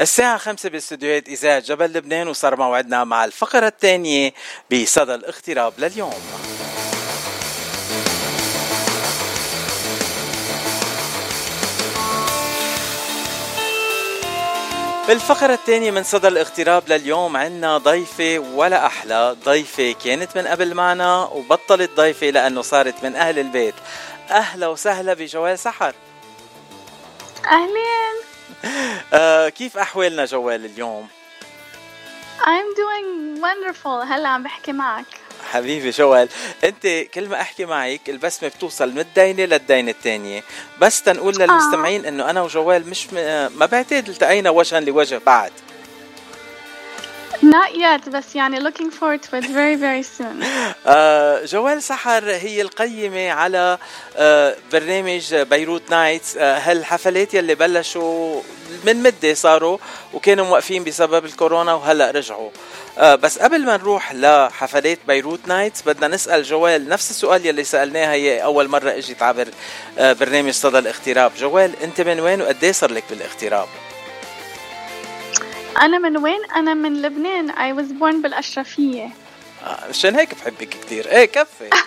الساعة خمسة باستديوهات إذاعة جبل لبنان وصار موعدنا مع الفقرة الثانية بصدى الاغتراب لليوم. بالفقرة الثانية من صدى الاغتراب لليوم عنا ضيفة ولا أحلى. ضيفة كانت من قبل معنا وبطلت ضيفة لأنه صارت من أهل البيت. أهلا وسهلا بجوال سحر. أهلين. كيف أحوالنا جوال اليوم؟ I'm doing wonderful هلا عم بحكي معك حبيبي جوال أنت كل ما أحكي معك البسمة بتوصل من الدينه للدينه الثانية بس تنقول للمستمعين آه. إنه أنا وجوال مش م... ما بعتقد التقينا وجها لوجه بعد Not yet بس يعني looking forward to it very very soon. uh, جوال سحر هي القيمة على uh, برنامج بيروت نايتس uh, هالحفلات يلي بلشوا من مدة صاروا وكانوا موقفين بسبب الكورونا وهلأ رجعوا بس قبل ما نروح لحفلات بيروت نايتس بدنا نسأل جوال نفس السؤال يلي سألناها هي أول مرة إجت عبر برنامج صدى الاغتراب جوال أنت من وين وقد صار لك بالاغتراب؟ أنا من وين؟ أنا من لبنان. I was born بالأشرفية. آه مشان هيك بحبك كثير إيه كفي.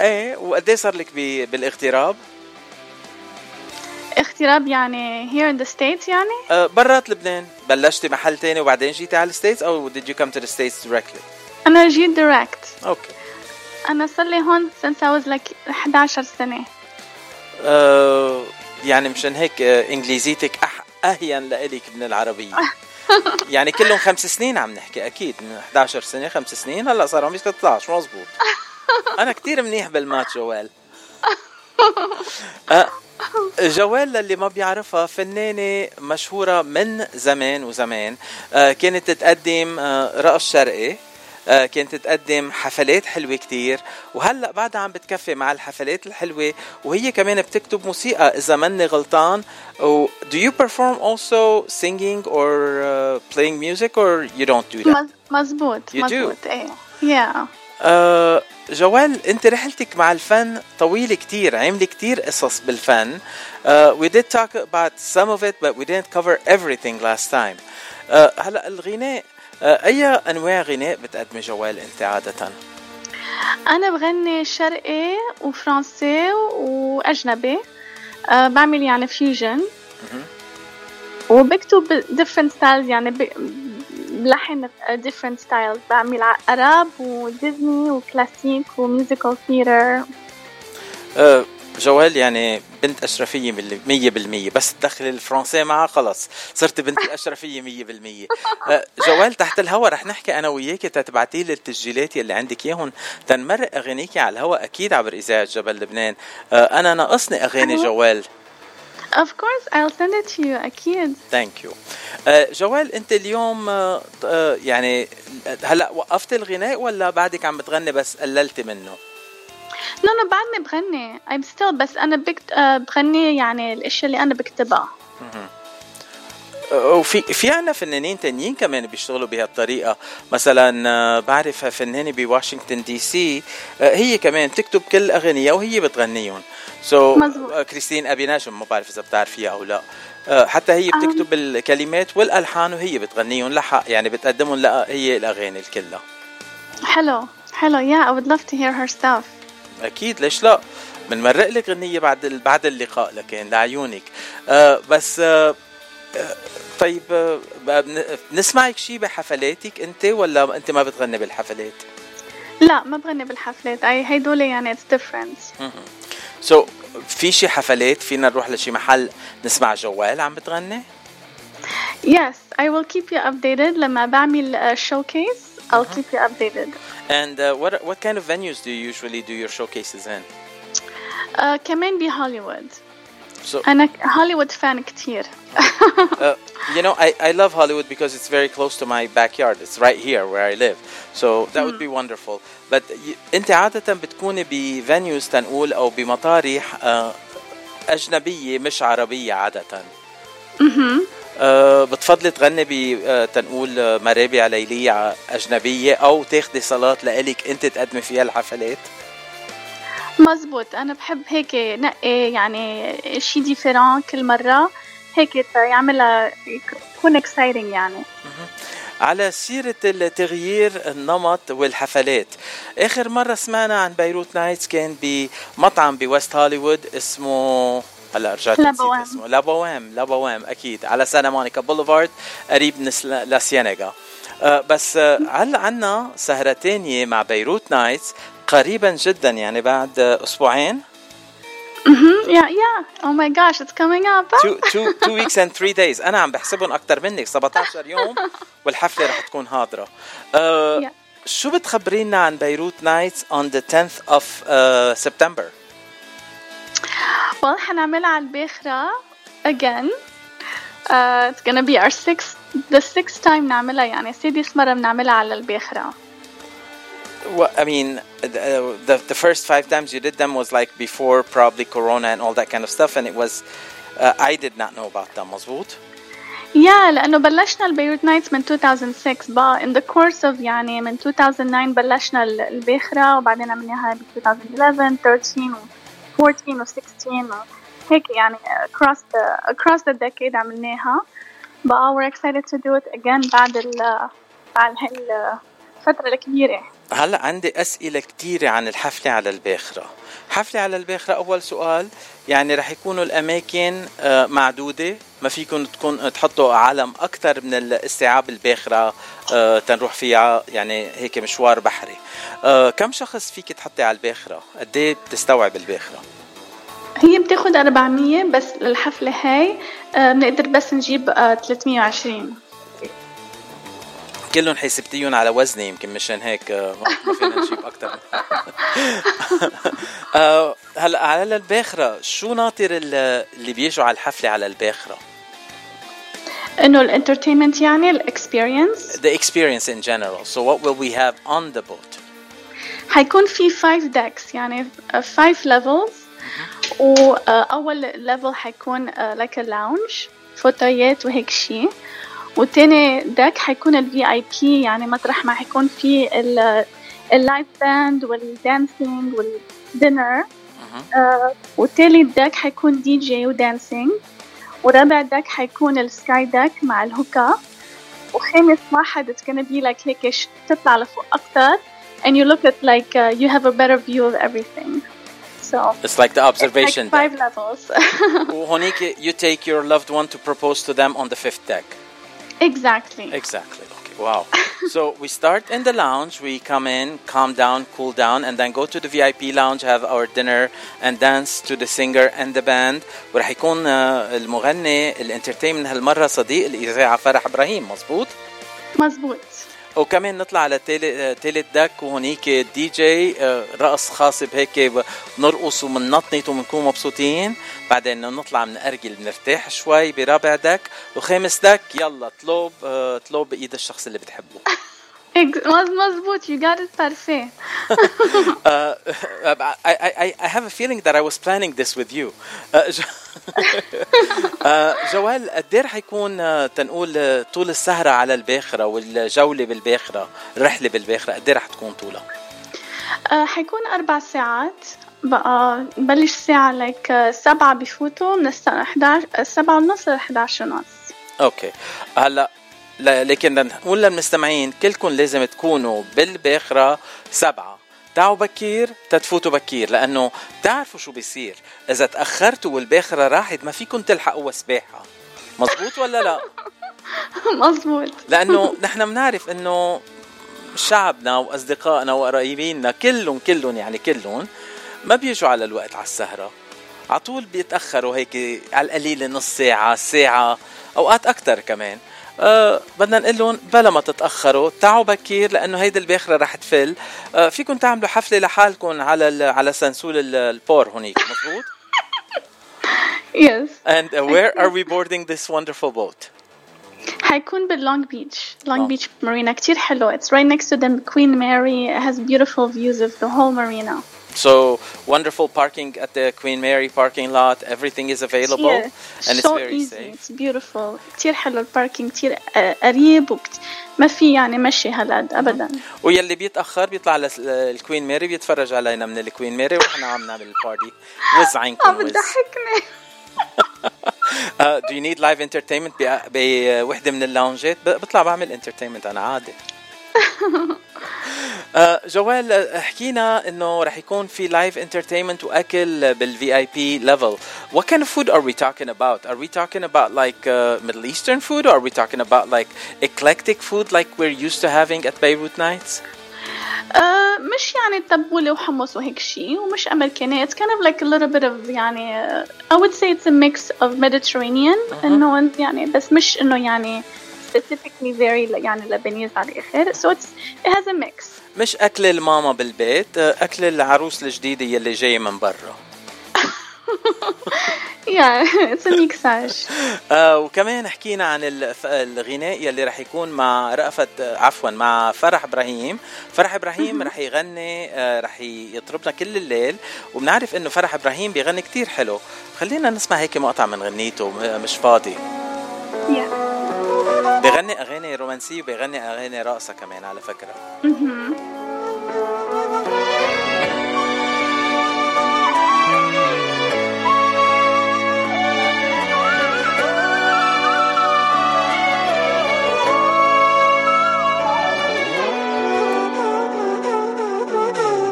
إيه وقد صار لك بالاغتراب؟ اغتراب يعني here in the states يعني؟ أه برات لبنان. بلشتي محل تاني وبعدين جيتي على ال states أو did you come to the states directly؟ أنا جيت direct. okay. أنا صار لي هون since I was like 11 سنة. أه يعني مشان هيك آه، إنجليزيتك أح أهين لإلك من العربية. يعني كلهم خمس سنين عم نحكي أكيد. من 11 سنة خمس سنين هلأ صار عم 13 مزبوط أنا كتير منيح بالمات جوال. أه جوال للي ما بيعرفها فنانة مشهورة من زمان وزمان أه كانت تقدم أه رقص شرقي. آه، كانت تقدم حفلات حلوة كتير وهلأ بعدها عم بتكفي مع الحفلات الحلوة وهي كمان بتكتب موسيقى إذا مني غلطان و do you perform also singing or uh, playing music or you don't do that? مزبوط you مزبوط do? إيه yeah. Uh, جوال أنت رحلتك مع الفن طويلة كتير عملي كتير قصص بالفن uh, we did talk about some of it but we didn't cover everything last time uh, هلأ الغناء آه، أي أنواع غناء بتقدمي جوال أنت عادة؟ أنا بغني شرقي وفرنسي وأجنبي. أه بعمل يعني fusion وبكتب different styles يعني بلحن different styles. بعمل عرب وديزني و classic و musical theater جوال يعني بنت أشرفية مية بالمية. بس تدخل الفرنسي معها خلص. صرت بنت الأشرفية مية بالمية. أه، جوال تحت الهوا رح نحكي أنا وياك تتبعتي لي التسجيلات يلي عندك إياهم. تنمرق أغانيكي على الهوا أكيد عبر إذاعة جبل لبنان. أه، أنا ناقصني أغاني جوال. Of course I'll send it to you أكيد. Thank you. أه، جوال أنت اليوم يعني هلأ وقفت الغناء ولا بعدك عم بتغني بس قللتي منه؟ لا أنا بعدني بغني I'm still بس أنا بكت... آه، بغني يعني الأشياء اللي أنا بكتبها. وفي في عنا فنانين تانيين كمان بيشتغلوا بهالطريقه مثلا آه، بعرف فنانة بواشنطن دي سي. آه، هي كمان تكتب كل اغانيها وهي بتغنيهم. so, so, كريستين ابي نجم ما بعرف إذا بتعرفيها أو لا. حتى هي بتكتب الكلمات والألحان وهي بتغنيهم. لحق يعني بتقدمهم لها هي الأغاني الكلها. حلو حلو. Yeah I would love to hear her stuff. أكيد ليش لا؟ بنمرق لك غنية بعد بعد اللقاء لكن لعيونك. آه بس آه, آه، طيب آه بنسمعك شيء بحفلاتك أنت ولا أنت ما بتغني بالحفلات؟ لا ما بغني بالحفلات. أي هيدول يعني it's different so في شي حفلات؟ فينا نروح لشي محل نسمع جويل عم بتغني؟ Yes, I will keep you updated لما بعمل showcase. I'll keep you updated. And uh, what what kind of venues do you usually do your showcases in? Uh, كمان بهوليوود. So, أنا هوليوود fan كتير. uh, you know, I, I love Hollywood because it's very close to my backyard. It's right here where I live. So that would be hmm. wonderful. But أنت عادة بتكوني بفينيوز تنقول أو بمطارح uh, أجنبية مش عربية عادة. Mm-hmm. أه بتفضلي تغني بتنقول أه مرابع ليلية أجنبية أو تاخدي صلاة لإلك أنت تقدمي فيها الحفلات؟ مزبوط أنا بحب هيك نقي يعني شي différent كل مرة. هيك يعملها يكون exciting يعني. على سيرة التغيير النمط والحفلات. آخر مرة سمعنا عن بيروت Nights كان بمطعم ب West Hollywood اسمه هلا رجعت La Boheme اسمه La Boheme La Boheme أكيد على Santa Monica Boulevard قريب من La Cienega أه بس هلا عنا سهرة تانية مع بيروت Nights قريبا جدا يعني بعد أسبوعين yeah. Oh my gosh, it's coming up. two, two, two weeks and three days. أنا عم بحسبهم أكثر منك 17 يوم والحفلة رح تكون. Uh, yeah. شو بتخبرينا عن بيروت نايتس on the 10th of uh, September? Well, حنعملها على الباخرة again. Uh, it's gonna be our sixth, the sixth time نعملها يعني سادس مرة بنعملها على الباخرة. Well, I mean, the, the, the first five times you did them was like before probably Corona and all that kind of stuff, and it was uh, I did not know about them. مظبوط؟ يا yeah, لأنه بلشنا البيروت نايتس من 2006 بقى in the course of يعني من 2009 بلشنا الباخرة وبعدين عملناها ب 2011 13 و 14 و 16 هيك يعني across the across the decade عملناها بقى we're excited to do it again بعد ال بعد هالفترة الكبيرة هلا عندي أسئلة كثيره عن الحفلة على الباخرة. حفلة على الباخرة أول سؤال يعني رح يكونوا الأماكن آه، معدودة ما فيكم تكون تحطوا علم أكثر من الاستيعاب الباخرة آه، تنروح فيها يعني هيك مشوار بحري. آه، كم شخص فيك تحطي على الباخرة؟ قد إيه بتستوعب الباخرة؟ هي بتاخد 400 بس الحفله هاي بنقدر بس نجيب 320 كلهم حسبتيهم على وزني يمكن مشان هيك آه، ما فينا نجيب أكثر آه، هلأ على الباخرة شو ناطر اللي بيجوا على الحفلة على الباخرة؟ إنه ال entertainment يعني ال experience؟ The experience in general. So what will we have on the boat? حيكون في 5 decks يعني 5 levels. وأول level حيكون like a lounge فوتويات وهيك شيء والتاني deck حيكون ال VIP يعني مطرح ما حيكون في ال live band وال dancing وال dinner آه والتالت deck حيكون DJ و dancing. ورابع deck حيكون ال sky deck مع الهوكا وخامس واحد it's gonna be like هيك تطلع لفوق أكتر. And you look at like uh, you have a better view of everything. So it's like the observation it's like five deck. levels. وهونيك you take your loved one to propose to them on the fifth deck. Exactly. Exactly. Okay. Wow. so we start in the lounge. We come in, calm down, cool down, and then go to the VIP lounge, have our dinner, and dance to the singer and the band. ورح يكون المغني الانترتينمنت هالمرة صديق الإذاعة فرح إبراهيم مزبوط؟ مزبوط. وكمان نطلع على تالت دك وهونيك دي جي آه، رقص خاص بهيك بنرقص وبننطنط وبنكون مبسوطين. بعدين نطلع بنأرجل بنرتاح شوي برابع دك. وخامس دك يلا طلب آه، طلب بايد الشخص اللي بتحبه. مزبوط you got it parfait uh, I, I, I have a feeling that I was planning this with you. جويل قد إيه رح يكون تنقول طول السهرة على الباخرة والجولة بالباخرة الرحلة بالباخرة قد إيه رح تكون طولها؟ حيكون أربع ساعات. بقى نبلش الساعة like سبعة بفوتوا من الساعة 11 سبعة ونص ل 11 ونص. Okay. هلأ لكن نقول للمستمعين كلكم لازم تكونوا بالباخرة سبعة. تعوا بكير؟ تتفوتوا بكير لأنه تعرفوا شو بيصير. إذا تأخرتوا والباخرة راحت ما فيكم تلحقوا سباحة مزبوط ولا لا؟ مزبوط لأنه نحن بنعرف إنه شعبنا وأصدقائنا وقرايبيننا كلهم كلهم يعني كلهم ما بيجوا على الوقت على السهرة. على طول بيتأخروا هيك على القليل نص ساعة ساعة أوقات أكثر كمان. أه بدنا نقول لهم بلا ما تتأخروا تعوا بكير لأنه هيدي الباخرة رح تفل. أه فيكم تعملوا حفلة لحالكم على على سنسول البور هونيك مضبوط Yes. And uh, where are we boarding this wonderful boat? حيكون باللونج بيتش لونج بيتش مارينا. كتير حلو it's right next to the Queen Mary. It has beautiful views of the whole marina. So wonderful parking at the Queen Mary parking lot. Everything is available كتير. and it's so very easy. safe. It's beautiful. كتير حلو الباركينج كتير آه، قريب وكت... ما في يعني مشي هالقد ابدا ويلي بيتأخر بيطلع لل Queen Mary بيتفرج علينا من ال Queen Mary ونحن عم نعمل ال party وز عينكم عم وز بتضحكني uh, do you need live entertainment ب- بوحده من ال lounge ات ب- بطلع بعمل entertainment أنا عادي uh, جوال uh, حكينا انه رح يكون في لايف انترتينمنت واكل بالفي اي بي ليفل what kind of food are we talking about are we talking about like uh, middle eastern food or are we talking about like eclectic food like we're used to having at Beirut nights آه، مش يعني تبولة وحمص وهيك شيء ومش أمريكانية it's kind of like a little bit of يعني آه، I would say it's a mix of Mediterranean إنه يعني بس مش إنه يعني specifically very يعني Lebanese على الآخر. So it's it has a mix. مش أكل الماما بالبيت uh, أكل العروس الجديدة يلي جاية من برا. A mixage آه وكمان حكينا عن الغناء يلي رح يكون مع رأفت آه، عفوا مع فرح إبراهيم. فرح إبراهيم رح يغني آه رح يطربنا كل الليل. وبنعرف إنه فرح إبراهيم بيغني كتير حلو. خلينا نسمع هيك مقطع من غنيته مش فاضي. Yeah. بيغني أغاني رومانسية وبيغني أغاني راقصه كمان على فكرة.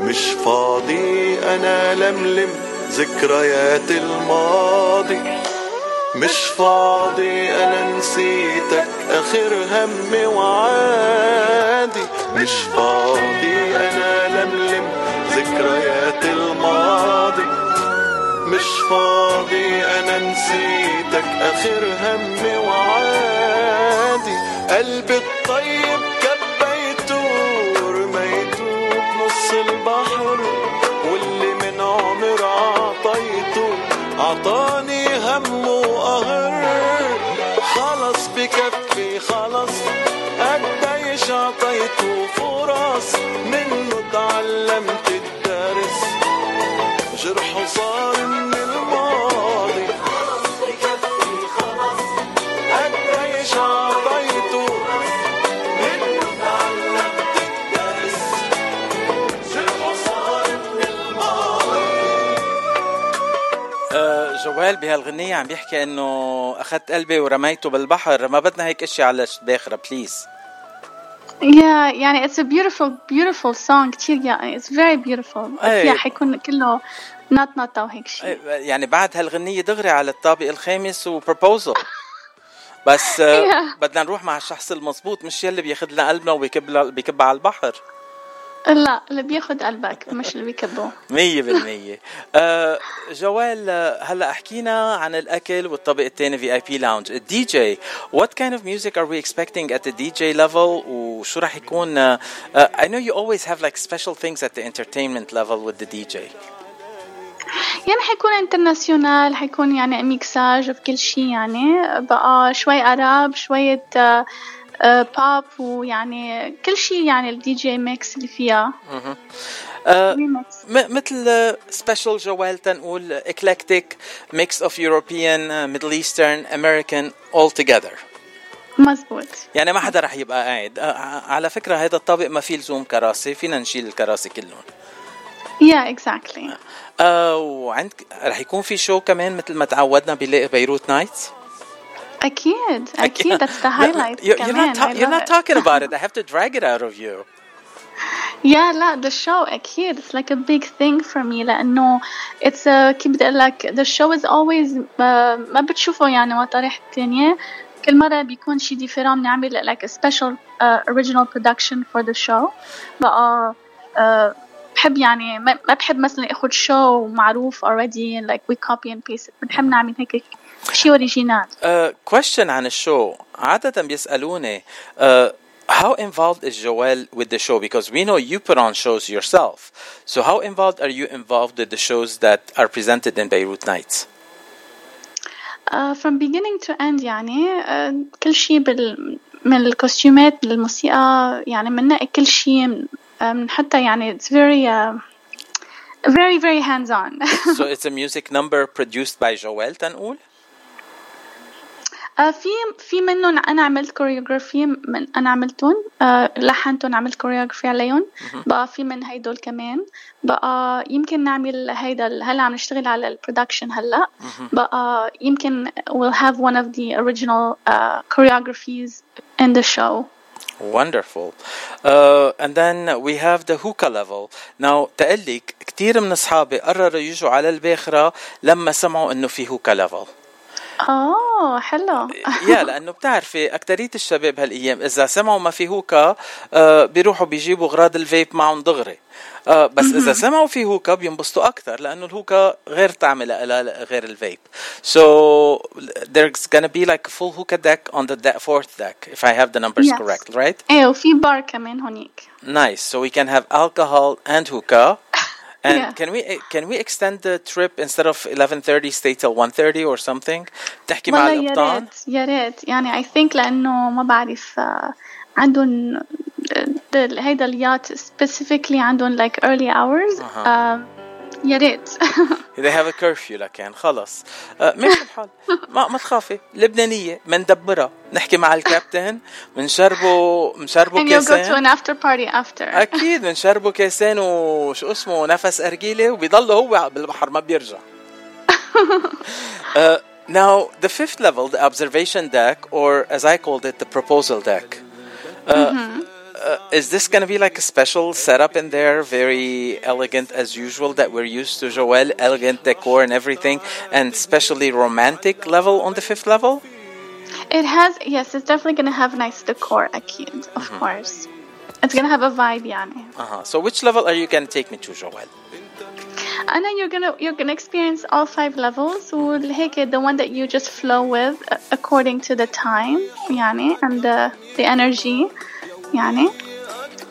مش فاضي أنا لملم ذكريات الماضي مش فاضي أنا نسيتك آخر همي وعادي. مش فاضي أنا لملم ذكريات الماضي. مش فاضي أنا نسيتك آخر همي وعادي. قلبي الطيب فرص منه الدرس. جرحه صار من الماضي. قديش عطيته منه الدرس. جرحه صار من الماضي. آه جوال بهالغنية عم بيحكي إنه أخذت قلبي ورميته بالبحر. ما بدنا هيك اشياء على باخرة بليز Yeah, يعني it's a beautiful beautiful song. كتير يعني it's very beautiful. أي. حيكون كله نطنطة وهيك شيء. يعني بعد هالغنية دغري على الطابق الخامس و proposal بس Yeah. بدنا نروح مع الشخص المزبوط مش يلي بياخذ لنا قلبنا وبيكب بيكب على البحر. لا اللي بياخد قلبك مش اللي بيكبه. مية بالمية. آه جويل آه، هلا حكينا عن الأكل والطابق الثاني VIP lounge ال DJ what kind of music are we expecting at the DJ level وشو راح يكون؟ آه، I know you always have like special things at the entertainment level with the DJ يعني حيكون international حيكون يعني ميكساج بكل شيء يعني. بقى شوي عرب شوية آه، آه، بوب ويعني كل شيء يعني ال DJ mix اللي فيها. آه م- مثل special جويل تنقول mix of European uh, Middle Eastern American all together. مزبوط. يعني ما حدا رح يبقى قاعد. آه، على فكرة هذا الطابق ما فيه لزوم كراسي فينا نشيل الكراسي كلهم. Exactly. آه وعندك رح يكون في شو كمان مثل ما تعودنا بلاقي بيروت نايتس أكيد أكيد that's the highlight you're, you're كمان not, ta- I you're love not it. talking about it I have to drag it out of you Yeah لا the show أكيد it's like a big thing for me لأنه it's a كيف بدي أقول لك the show is always ما, ما بتشوفه يعني مطارح تانية كل مرة بيكون شي ديفيرون بنعمل like a special uh, original production for the show بقى uh, بحب يعني ما ما بحب مثلا اخد شو معروف already like we copy and paste it بنحب نعمل هيك شي اوريجينال uh, question عن الشو عادة بيسألوني uh, how involved is Joel with the show because we know you put on shows yourself so how involved are you involved with the shows that are presented in Beirut Nights Uh, from beginning to end يعني uh, كل شيء بال من الكوستيومات للموسيقى يعني بننقي كل شيء من uh, من حتى يعني it's very uh, very very hands on so it's a music number produced by Joel تنقول آه، في في منهم أنا عملت كوريوغرافي من أنا عملتهم. آه، لحنتهم عملت choreography عليهم. بقى في من هيدول كمان. بقى يمكن نعمل هيدا هلا عم نشتغل على ال production هلا. بقى يمكن we'll have one of the original uh, choreographies in the show. Wonderful. Uh, and then we have the hookah level. Now تقلك كتير من أصحابي قرروا يجوا على الباخرة لما سمعوا إنه في hookah level. آه حلو. يا لأنه بتعرفي أكترية الشباب هالأيام إذا سمعوا ما في hookah آه بيروحوا بيجيبوا أغراض الفيب معهم دغري. آه بس إذا سمعوا في hookah بينبسطوا أكثر لأنه ال hookah غير لها غير ال vape. So there's gonna be like a full hookah deck on the de- fourth deck if I have the numbers Yes. correct right? إيه وفي بار كمان هونيك. Nice. So we can have alcohol and hookah. and Yeah. can we can we extend the trip instead of 11:30 stay till 1:30 or something تحكي مع والله يا القبطان ريت يا ريت يعني I think لأنه ما بعرف آه، عندهم the- هيدا اليات specifically عندهم like early hours أها. آه، يا ريت. they have a curfew لكن خلص. آه ماشي الحال. ما ما تخافي. لبنانية مندبرها نحكي مع الكابتن بنشربه بنشربه go to كاسين after party after. أكيد بنشربه كاسين وشو اسمه نفس أرجيلة وبيضل هو بالبحر ما بيرجع. Uh, now the fifth level the observation deck or as i called it the proposal deck. uh, uh, is this going to be like a special setup in there very elegant as usual that we're used to joel elegant decor and everything and especially romantic level on the fifth level it has yes it's definitely gonna have nice decor أكيد of course it's gonna have a vibe يعني uh-huh. so which level are you going to take me to joel أنا you're gonna you're gonna experience all five levels وهيك the one that you just flow with uh, according to the time يعني and the the energy يعني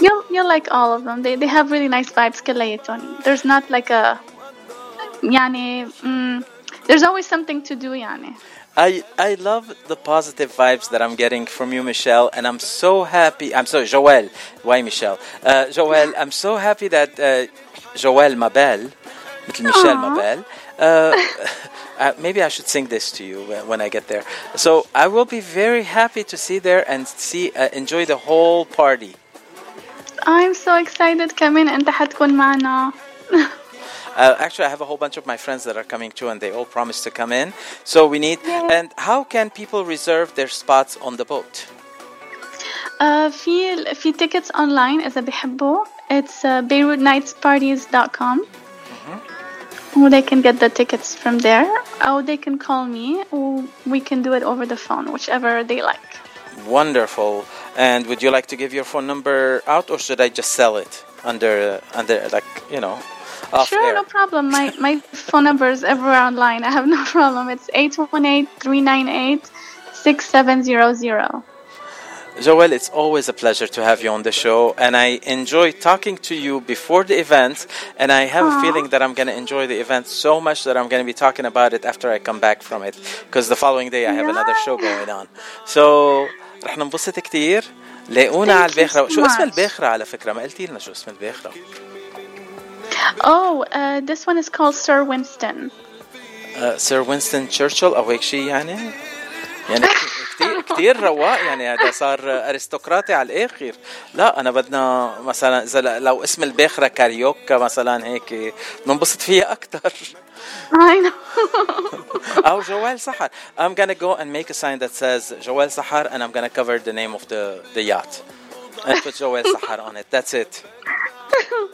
you'll you'll like all of them they they have really nice vibes كلياتهم there's not like a يعني mm, there's always something to do يعني I I love the positive vibes that I'm getting from you, Michelle, and I'm so happy. I'm sorry, Joel. Why Michelle? Uh, Joel, I'm so happy that uh, Joel Mabel, little Michelle Aw. Mabel. Uh, uh, maybe I should sing this to you when- when I get there. So I will be very happy to see there and see uh, enjoy the whole party. I'm so excited كمان أنت حتكون معنا Uh, actually, I have a whole bunch of my friends that are coming too, and they all promised to come in. So we need. And how can people reserve their spots on the boat? uh, في في tickets online إذا بيحبوا it's uh, beirutnightsparties.com Or they can get the tickets from there or they can call me or we can do it over the phone whichever they like. Wonderful. And would you like to give your phone number out, or should I just sell it under under like you know sure air? no problem. My my phone number is everywhere online. I have no problem. It's 818-398-6700 Joel, it's always a pleasure to have you on the show, and I enjoy talking to you before the event. And I have a Aw. feeling that I'm going to enjoy the event so much that I'm going to be talking about it after I come back from it, because the following day I have another show going on. So رح ننبسط كتير لاقونا Thank على you الباخرة so شو اسم much. الباخرة على فكرة ما قلتي لنا شو اسم الباخرة oh uh, this one is called Sir Winston سير وينستون تشرشل او هيك شيء يعني يعني كثير كثير رواق يعني هذا صار أرستقراطي على الآخر. لا أنا بدنا مثلا إذا لو اسم الباخرة كاريوكا مثلا هيك ننبسط فيها أكثر I know. أو جوال سحر. I'm gonna go and make a sign that says جوال سحر and I'm gonna cover the name of the the yacht. And put جوال سحر on it. That's it.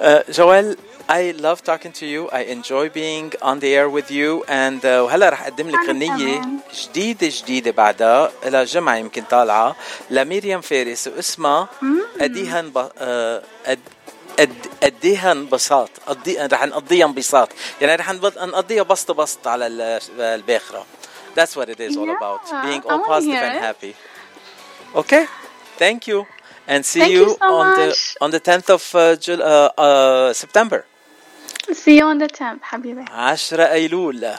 Uh, Joel, I love talking to you. I enjoy being on the air with you. And uh, وهلا رح اقدم لك أنا غنية كمان. جديدة جديدة بعدها لها جمعة يمكن طالعة لمريم فارس واسمها أديها انب... آه، أد... أد... أديها انبساط أدي... رح نقضيها انبساط يعني رح نب- نقضيها بسط بسط على ال- الباخرة That's what it is all Yeah, about. Being I all wanna positive hear and it. happy. Okay, thank you, and see Thank you, you so on the much. on the 10th of uh, Jul- uh, uh, September. سيون دو حبيبي. 10 أيلول.